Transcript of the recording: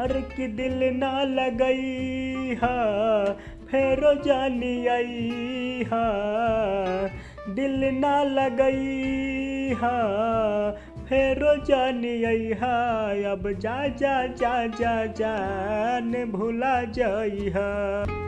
हर कि दिल ना लगई, हा, फेरो जानी आई, हा, दिल ना लगई, हा, फेरो जानी आई, हा, अब जा जा जा जा, जान भुला जाई, हा।